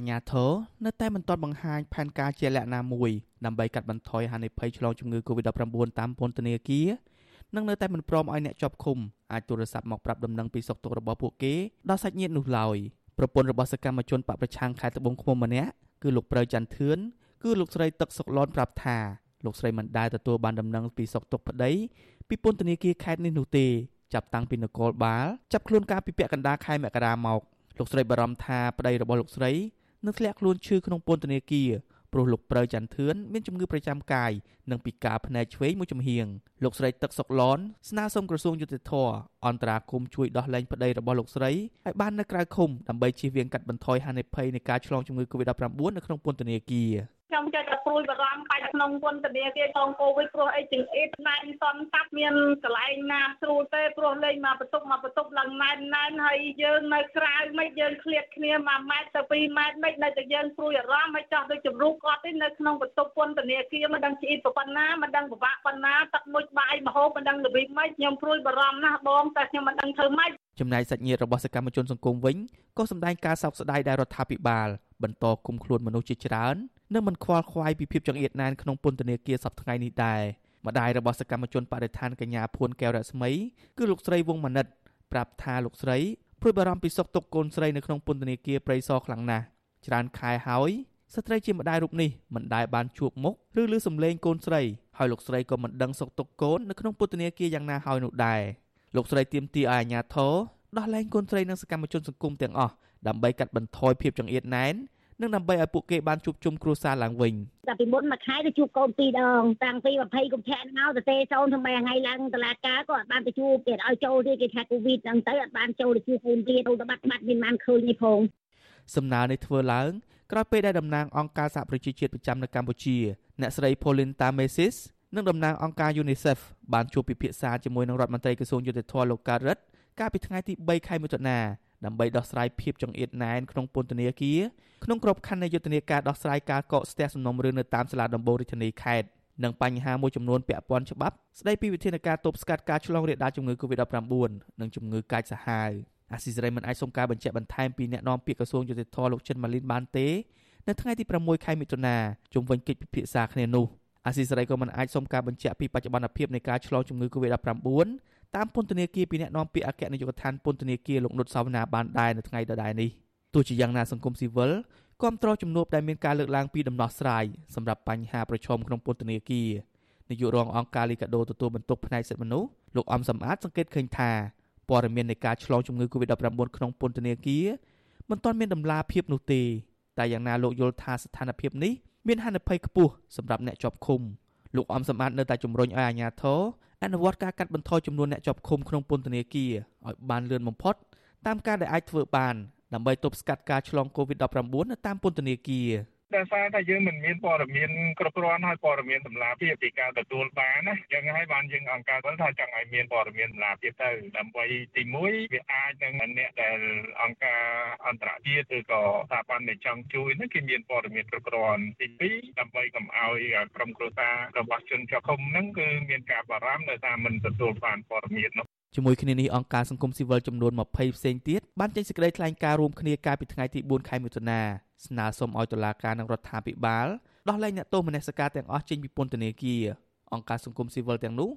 អាញាធរនៅតែមិនទាន់បង្ហាញផែនការជាលក្ខណៈមួយដើម្បីកាត់បន្ថយហានិភ័យឆ្លងជំងឺ Covid-19 តាមពន្ធនាគារនិងនៅតែមិនព្រមឲ្យអ្នកជាប់ឃុំអាចទូរស័ព្ទមកប្រាប់ដំណឹងពីសុខទុក្ខរបស់ពួកគេដល់សាច់ញាតិនោះឡើយប្រពន្ធរបស់សកម្មជនបកប្រឆាំងខេត្តត្បូងឃ្មុំម្នាក់គឺលោកប្រៅច័ន្ទធឿនគឺលោកស្រីទឹកសុកឡនប្រាប់ថាលោកស្រីមិនដែលទទួលបានដំណឹងពីសុខទុក្ខប្តីពីពន្ធនាគារខេត្តនេះនោះទេចាប់តាំងពីនគរបាលចាប់ខ្លួនការពីពាក់កណ្ដាលខែមករាមកលោកស្រីបារម្ភថាប្តីរបស់លោកស្រី នឹងធ្លាក់ខ្លួនឈឺក្នុងពន្ធនាគារព្រោះលោកប្រៅច័ន្ទធឿនមានជំងឺប្រចាំកាយនិងពិការភ្នែកឆ្វេងមួយចំហៀងលោកស្រីទឹកសុកឡនស្នើសុំក្រសួងយុតិធធអន្តរាគមជួយដោះលែងប្តីរបស់លោកស្រីឲ្យបាននៅក្រៅឃុំដើម្បីជៀសវាងកាត់បន្ថយហានិភ័យនៃការឆ្លងជំងឺ Covid-19 នៅក្នុងពន្ធនាគារ ខ្ញុំចេះតែព្រួយបារម្ភកាច់ក្នុងពន្ធនាគារក្នុងកូវីដព្រោះអីទាំងអ៊ីតណែនសំតាប់មានកន្លែងណាស្រួលទេព្រោះលេងមកបន្ទប់មកបន្ទប់ឡើងណែនណែនហើយយើងនៅក្រៅមិនយើងឃ្លាតគ្នា1ម៉ែត្រទៅ2ម៉ែត្រមិននៅតែយើងព្រួយអារម្មណ៍មិនចោះដូចជំរុះគាត់ទេនៅក្នុងបន្ទប់ពន្ធនាគារមិនដឹងជីអ៊ីតប៉ុណ្ណាមិនដឹងពិបាកប៉ុណ្ណាទឹកមុជបាយមហូបមិនដឹងរបៀបម៉េចខ្ញុំព្រួយបារម្ភណាស់បងតែខ្ញុំមិនដឹងធ្វើម៉េចចំណែកសាច់ញាតិរបស់សកម្មជនសង្គមវិញក៏សម្ដែងការសោកស្ដាយដែលរដ្ឋាភិបាល បន្តគុំខ្លួនមនុស្សជាច្រើននិងមិនខ្វល់ខ្វាយពីភាពចង្អៀតណែនក្នុងពន្ធនាគារសប្តាហ៍ថ្ងៃនេះដែរម្ដាយរបស់សកម្មជនបដិឋានកញ្ញាភួនកែវរស្មីគឺលោកស្រីវងមនិតប្រាប់ថាលោកស្រីព្រួយបារម្ភពីសុខទុក្ខកូនស្រីនៅក្នុងពន្ធនាគារព្រៃសរខ្លាំងណាស់ច្រើនខែហើយស្ត្រីជាម្ដាយរូបនេះមិនដែលបានជួបមុខឬឮសំឡេងកូនស្រីហើយលោកស្រីក៏មិនដឹងសុខទុក្ខកូននៅក្នុងពន្ធនាគារយ៉ាងណាហើយនោះដែរលោកស្រីទាមទារឲ្យអាជ្ញាធរដោះលែងកូនស្រីនិងសកម្មជនសង្គមទាំងអស់ ដើម្បីកាត់បន្ថយភាពចង្អៀតណែននិងដើម្បីឲ្យពួកគេបានជួបជុំគ្រួសារឡើងវិញតែពីមុនមួយខែទៅជួបកូនពីរដងតាំងពី20កុម្ភៈមកទៅទេសូនថ្មីថ្ងៃឡើងតឡាការក៏អត់បានទៅជួបគេឲ្យចូលទេគេថាកូវីដហ្នឹងទៅអត់បានចូលទៅជួបកូនទៀតទៅបាត់បាត់មានបានឃើញនេះផងសំណើនេះធ្វើឡើងក្រោយពេលដែលតំណាងអង្គការសហប្រជាជាតិប្រចាំនៅកម្ពុជាអ្នកស្រី Pauline Tamesis និងតំណាងអង្គការ UNICEF បានជួបពិភាក្សាជាមួយនឹងរដ្ឋមន្ត្រីក្រសួងយុតិធម៌លោកកើតរិទ្ធកាលពីថ្ងៃទី3ខែមិថុនា ដើម្បីដោះស្រាយភាពចង្អៀតណែនក្នុងពន្ធនាគារក្នុងក្របខ័ណ្ឌនៃយុទ្ធនាការដោះស្រាយការកកស្ទះសំណុំរឿងនៅតាមសាលាដំបូងរាជធានីខេត្តនិងបញ្ហាមួយចំនួនពាក់ព័ន្ធច្បាប់ស្ដីពីវិធានការទប់ស្កាត់ការឆ្លងរាលដាលជំងឺ Covid-19 និងជំងឺកាចសាហាវអាស៊ីសេរីមិនអាចសុំការបញ្ជាក់បន្ថែមពីអ្នកនាំពាក្យក្រសួងយុតិធធម៌លោកចិនម៉ាលីនបានទេនៅថ្ងៃទី6ខែមិថុនាជុំវិញកិច្ចពិភាក្សាគ្នានោះអាស៊ីសេរីក៏មិនអាចសុំការបញ្ជាក់ពីបច្ចុប្បន្នភាពនៃការឆ្លងជំងឺ Covid-19 តាមពន្ធនាគារពីអ្នកនាំពាក្យអគ្គនាយកដ្ឋានពន្ធនាគារលោកនុតសាវណ្ណាបានដែរនៅថ្ងៃដដែលនេះទោះជាយ៉ាងណាសង្គមស៊ីវិលគាំទ្រជំនួបដែលមានការលើកឡើងពីដំណោះស្រាយសម្រាប់បញ្ហាប្រឈមក្នុងពន្ធនាគារនាយករងអង្គការលីកាដូទទួលបន្ទុកផ្នែកសិទ្ធិមនុស្សលោកអំសំអាតសង្កេតឃើញថាព័ត៌មាននៃការឆ្លងជំងឺ Covid-19 ក្នុងពន្ធនាគារមិនទាន់មានដំណាភាពនោះទេតែយ៉ាងណាលោកយល់ថាស្ថានភាពនេះមានហានិភ័យខ្ពស់សម្រាប់អ្នកជាប់ឃុំលោកអំសំអាតនៅតែជំរុញឲ្យអាជ្ញាធរ អនុវត្តការកាត់បន្ថយចំនួនអ្នកជាប់ឃុំក្នុងពន្ធនាគារឲ្យបានលឿនបំផុតតាមការដែលអាចធ្វើបានដើម្បីទប់ស្កាត់ការឆ្លង COVID-19 នៅតាមពន្ធនាគារ ដោយសារតែយើងមិនមានព័ត៌មានគ្រប់គ្រាន់ហើយព័ត៌មានតម្លាភាពពីការទទួលបានណាយ៉ាងហើយបានយើងអង្គការគាត់ថាចង់ឲ្យមានព័ត៌មានតម្លាភាពទៅដើម្បីទី1វាអាចនឹងអ្នកដែលអង្គការអន្តរជាតិឬក៏ស្ថាប័នដែលចង់ជួយនេះគេមានព័ត៌មានគ្រប់គ្រាន់ទី2ដើម្បីកុំឲ្យក្រុមគ្រួសាររបស់ជនជាប់ឃុំហ្នឹងគឺមានការបារម្ភដោយសារមិនទទួលបានព័ត៌មាននោះជាមួយគ្នានេះអង្គការសង្គមស៊ីវិលចំនួន20ផ្សេងទៀតបានចេញសេចក្តីថ្លែងការណ៍រួមគ្នាកាលពីថ្ងៃទី4ខែមិថុនា ស្នើសុំឲ្យតុលាការនិងរដ្ឋាភិបាលដោះលែងអ្នកទោសមនសិការទាំងអស់ចេញពីពន្ធនាគារអង្គការសង្គមស៊ីវិលទាំងនោះ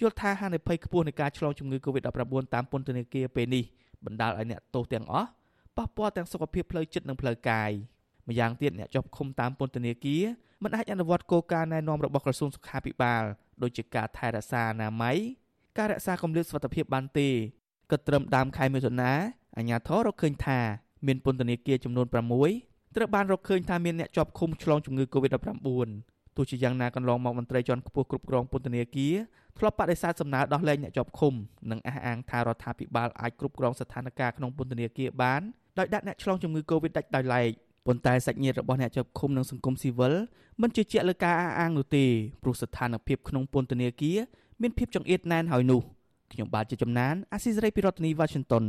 យល់ថាហានិភ័យខ្ពស់នៃការឆ្លងជំងឺ Covid-19 តាមពន្ធនាគារពេលនេះបណ្ដាលឲ្យអ្នកទោសទាំងអស់ប៉ះពាល់ទាំងសុខភាពផ្លូវចិត្តនិងផ្លូវកាយម្យ៉ាងទៀតអ្នកជាប់ឃុំតាមពន្ធនាគារមិនអាចអនុវត្តគោលការណ៍ណែនាំរបស់ក្រសួងសុខាភិបាលដូចជាការថែរក្សាអនាម័យការរក្សាគម្លាតសុវត្ថិភាពបានទេក៏ត្រឹមដើមខែមិថុនាអាជ្ញាធររកឃើញថាមានពន្ធនាគារចំនួន6 ត្រូវបានរកឃើញថាមានអ្នកជាប់ឃុំឆ្លងជំងឺ Covid-19 ទោះជាយ៉ាងណាកន្លងមកមន្ត្រីជាន់ខ្ពស់គ្រប់គ្រងពន្ធនាគារធ្លាប់បដិសេធសំណើដោះលែងអ្នកជាប់ឃុំនិងអះអាងថារដ្ឋាភិបាលអាចគ្រប់គ្រងស្ថានភាពក្នុងពន្ធនាគារបានដោយដាក់អ្នកឆ្លងជំងឺ Covid ដាច់ដោយឡែកប៉ុន្តែសាច់ញាតិរបស់អ្នកជាប់ឃុំនិងសង្គមស៊ីវិលមិនជឿជាក់លើការអះអាងនោះទេព្រោះស្ថានភាពក្នុងពន្ធនាគារមានភាពចង្អៀតណែនហើយនោះខ្ញុំបាទជាចំណានអាស៊ីសេរីពីរដ្ឋធានី Washington